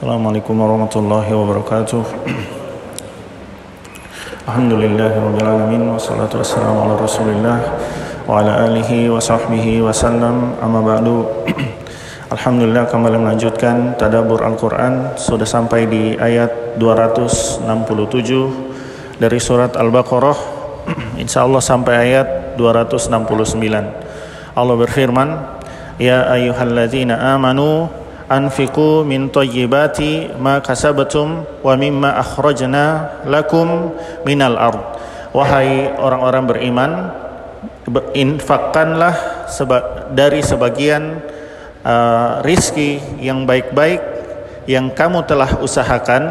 Assalamualaikum warahmatullahi wabarakatuh. Alhamdulillah rabbil alamin wassalatu wassalamu ala Rasulillah wa ala alihi wa sahbihi wasallam amma ba'du. Alhamdulillah kembali melanjutkan tadabur Al-Qur'an sudah sampai di ayat 267 dari surat Al-Baqarah insyaallah sampai ayat 269. Allah berfirman, "Ya ayyuhalladzina amanu anfiqu min tayyibati ma kasabtum wa mimma akhrajna lakum minal ard." Wahai orang-orang beriman, infakkanlah seba dari sebagian uh, rizki yang baik-baik yang kamu telah usahakan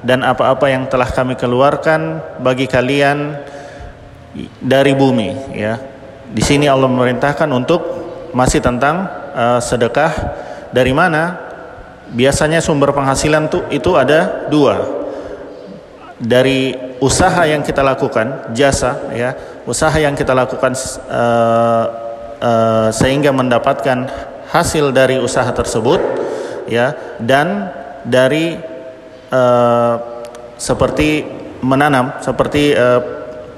dan apa-apa yang telah kami keluarkan bagi kalian dari bumi ya. Di sini Allah memerintahkan untuk masih tentang uh, sedekah dari mana? Biasanya sumber penghasilan tuh itu ada dua. Dari usaha yang kita lakukan, jasa ya, usaha yang kita lakukan uh, uh, sehingga mendapatkan hasil dari usaha tersebut ya dan dari uh, seperti menanam seperti uh,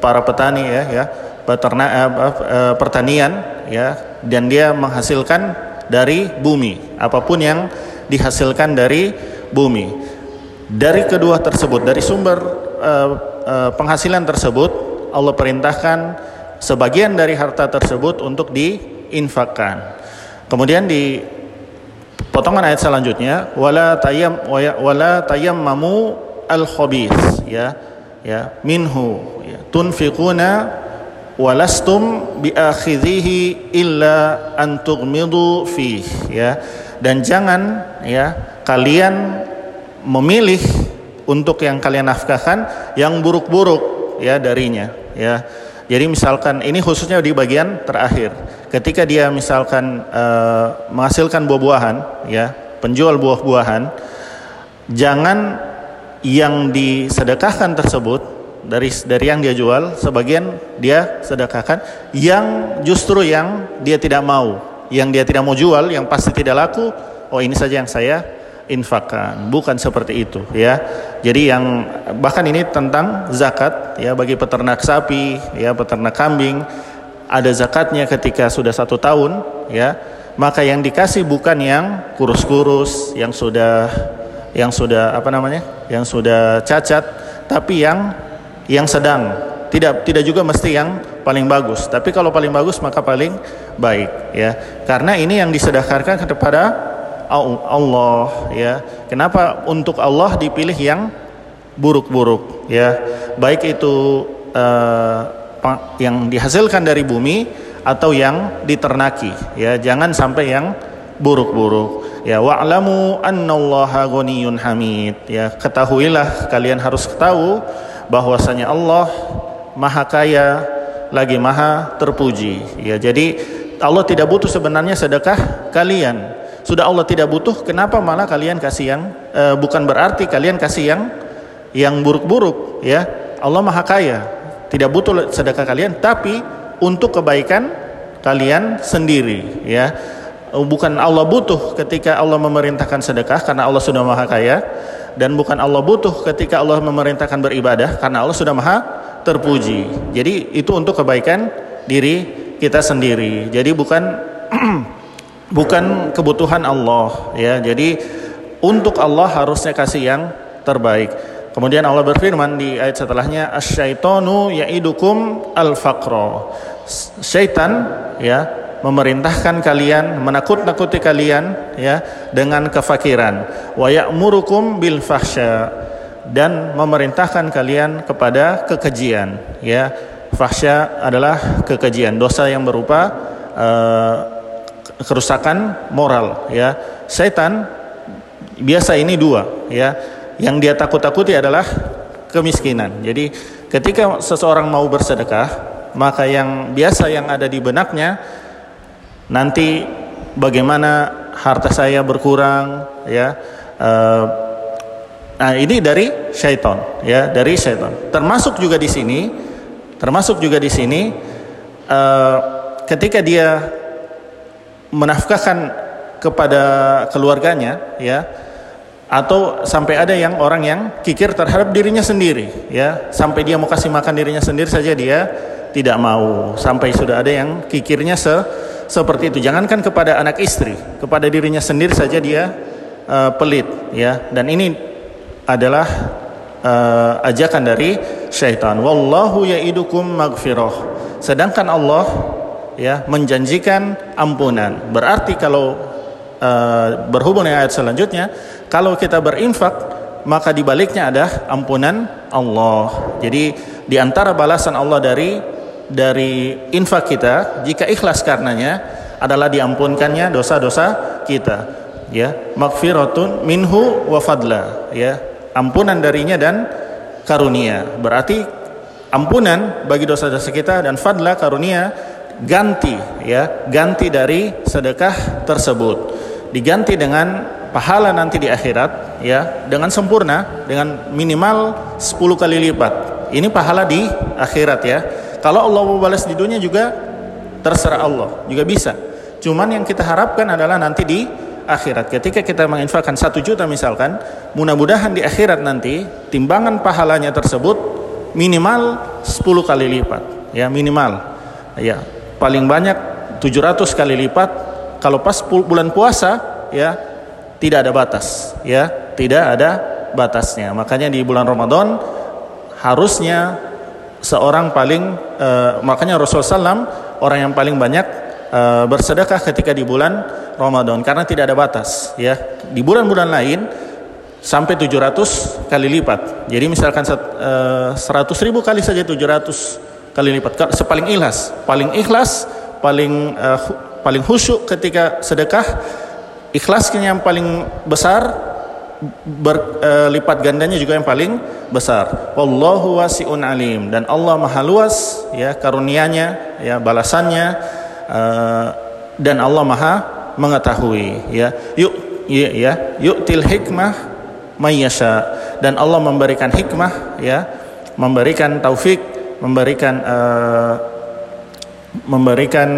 para petani ya ya peternak uh, uh, pertanian ya dan dia menghasilkan dari bumi apa pun yang dihasilkan dari bumi. Dari kedua tersebut dari sumber uh, uh, penghasilan tersebut Allah perintahkan sebagian dari harta tersebut untuk diinfakkan. Kemudian di potongan ayat selanjutnya wala tayyam wala tayammamu al khabith ya ya minhu ya tunfiquna walastum biakhidhihi illa an tughmidu fih ya. Dan jangan ya kalian memilih untuk yang kalian nafkahkan yang buruk-buruk ya darinya ya. Jadi misalkan ini khususnya di bagian terakhir. Ketika dia misalkan uh, menghasilkan buah-buahan ya penjual buah-buahan jangan yang disedekahkan tersut dari dari yang dia jual sebagian dia sedekahkan. Yang justru yang dia tidak mau yang dia tidak mau jual yang pasti tidak laku oh ini saja yang saya infakkan. Bukan seperti itu ya. Jadi yang bahkan ini tentang zakat ya bagi peternak sapi ya peternak kambing ada zakatnya ketika sudah satu tahun ya. Maka yang dikasih bukan yang kurus-kurus yang sudah yang sudah apa namanya yang sudah cacat tapi yang yang sedang. Tidak tidak juga mesti yang paling bagus. Tapi kalau paling bagus maka paling baik ya. Karena ini yang disedekahkan kepada Allah ya. Kenapa untuk Allah dipilih yang buruk-buruk ya? Baik itu uh, yang dihasilkan dari bumi atau yang diternaki ya. Jangan sampai yang buruk-buruk ya. Wa'lamu annallaha ghaniyun hamid ya. Ketahuilah kalian harus tahu bahwasanya Allah maha kaya lagi maha terpuji. Ya jadi Allah tidak butuh sebenarnya sedekah kalian. Sudah Allah tidak butuh kenapa malah kalian kasih yang uh, bukan berarti kalian kasih yang yang buruk-buruk ya? Allah maha kaya. Tidak butuh sedekah kalian tapi untuk kebaikan kalian sendiri ya? Bukan Allah butuh ketika Allah memerintahkan sedekah karena Allah sudah maha kaya dan bukan Allah butuh ketika Allah memerintahkan beribadah karena Allah sudah maha terpuji. Jadi itu untuk kebaikan diri kita sendiri. Jadi bukan bukan kebutuhan Allah ya. Jadi untuk Allah harusnya kasih yang terbaik. Kemudian Allah berfirman di ayat setelahnya asyaitonu ya'idukum al-faqra. Syaitan ya memerintahkan kalian, menakut-nakuti kalian ya dengan kefakiran. Wa ya'murukum bil fahsya dan memerintahkan kalian kepada kekejian ya. Fahsya adalah kekejian, dosa yang berupa uh, kerusakan moral ya. Setan biasa ini dua ya. Yang dia takut-takuti adalah kemiskinan. Jadi ketika seseorang mau bersedekah, maka yang biasa yang ada di benaknya nanti bagaimana harta saya berkurang ya. Uh, nah ini dari syaitan ya dari syaitan. Termasuk juga di sini termasuk juga di sini uh, ketika dia menafkahkan kepada keluarganya ya atau sampai ada yang orang yang kikir terhadap dirinya sendiri ya. Sampai dia mau kasih makan dirinya sendiri saja dia tidak mau. Sampai sudah ada yang kikirnya se seperti itu. Jangankan kepada anak istri kepada dirinya sendiri saja dia uh, pelit ya. Dan ini adalah uh, ajakan dari syaitan. Wallahu yaidukum magfirah sedangkan Allah ya menjanjikan ampunan. Berarti kalau uh, berhubung dengan ayat selanjutnya kalau kita berinfak, maka di baliknya ada ampunan Allah. Jadi di antara balasan Allah dari dari infak kita jika ikhlas karenanya adalah diampunkannya dosa-dosa kita. Ya, magfiratun minhu wa fadla, ya. Ampunan darinya dan karunia. Berarti ampunan bagi dosa-dosa kita dan fadla karunia ganti ya, ganti dari sedekah tersebut. Diganti dengan pahala nanti di akhirat ya dengan sempurna dengan minimal 10 kali lipat. Ini pahala di akhirat ya. Kalau Allah mau balas di dunia juga terserah Allah, juga bisa. Cuman yang kita harapkan adalah nanti di akhirat. Ketika kita menginfakkan satu juta misalkan, mudah-mudahan di akhirat nanti timbangan pahalanya tersebut minimal 10 kali lipat. Ya, minimal. Ya, paling banyak 700 kali lipat. Kalau pas bulan puasa ya tidak ada batas ya tidak ada batasnya makanya di bulan Ramadan harusnya seorang paling uh, makanya Rasulullah SAW orang yang paling banyak uh, bersedekah ketika di bulan Ramadan karena tidak ada batas ya. Di bulan-bulan lain sampai 700 kali lipat. Jadi misalkan uh, 100 ribu kali saja 700 kali lipat. Sepaling ikhlas. Paling ikhlas paling uh, paling khusyuk ketika sedekah ikhlasnya yang paling besar berlipat e, gandanya juga yang paling besar. Wallahu wasi'un alim dan Allah Maha luas ya karunianya ya balasannya e, dan Allah Maha mengetahui ya. Yuk ya, ya yu'til hikmah mayyasha dan Allah memberikan hikmah ya memberikan taufik memberikan e, memberikan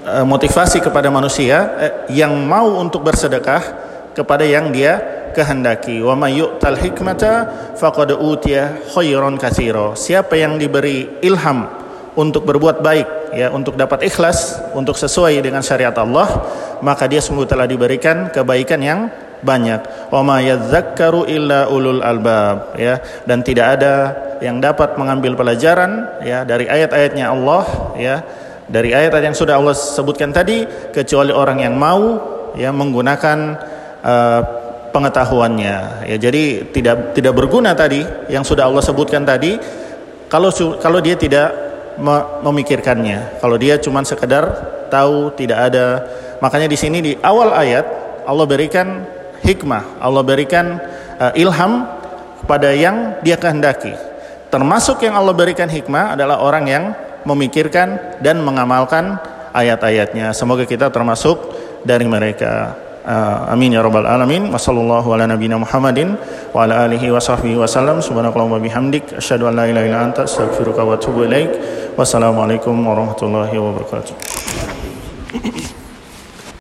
Eh, motivasi kepada manusia eh, yang mau untuk bersedekah kepada yang dia kehendaki. Wa may yu'tal hikmata faqad utiya khairan katsira. Siapa yang diberi ilham untuk berbuat baik ya, untuk dapat ikhlas, untuk sesuai dengan syariat Allah, maka dia sungguh telah diberikan kebaikan yang banyak. Wa ma yadzakkaru illa ulul albab ya dan tidak ada yang dapat mengambil pelajaran ya dari ayat-ayatnya Allah ya dari ayat yang sudah Allah sebutkan tadi kecuali orang yang mau ya menggunakan uh, pengetahuannya ya jadi tidak tidak berguna tadi yang sudah Allah sebutkan tadi kalau kalau dia tidak memikirkannya kalau dia cuma sekedar tahu tidak ada makanya di sini di awal ayat Allah berikan hikmah Allah berikan uh, ilham kepada yang dia kehendaki termasuk yang Allah berikan hikmah adalah orang yang memikirkan dan mengamalkan ayat-ayatnya. Semoga kita termasuk dari mereka. Uh, amin ya rabbal alamin. Wassallallahu ala nabiyina Muhammadin wa ala alihi wa sahbihi. Subhanakallahumma bihamdik asyhadu an la ilaha illa anta astaghfiruka wa atubu ilaik. Wassalamualaikum warahmatullahi wabarakatuh.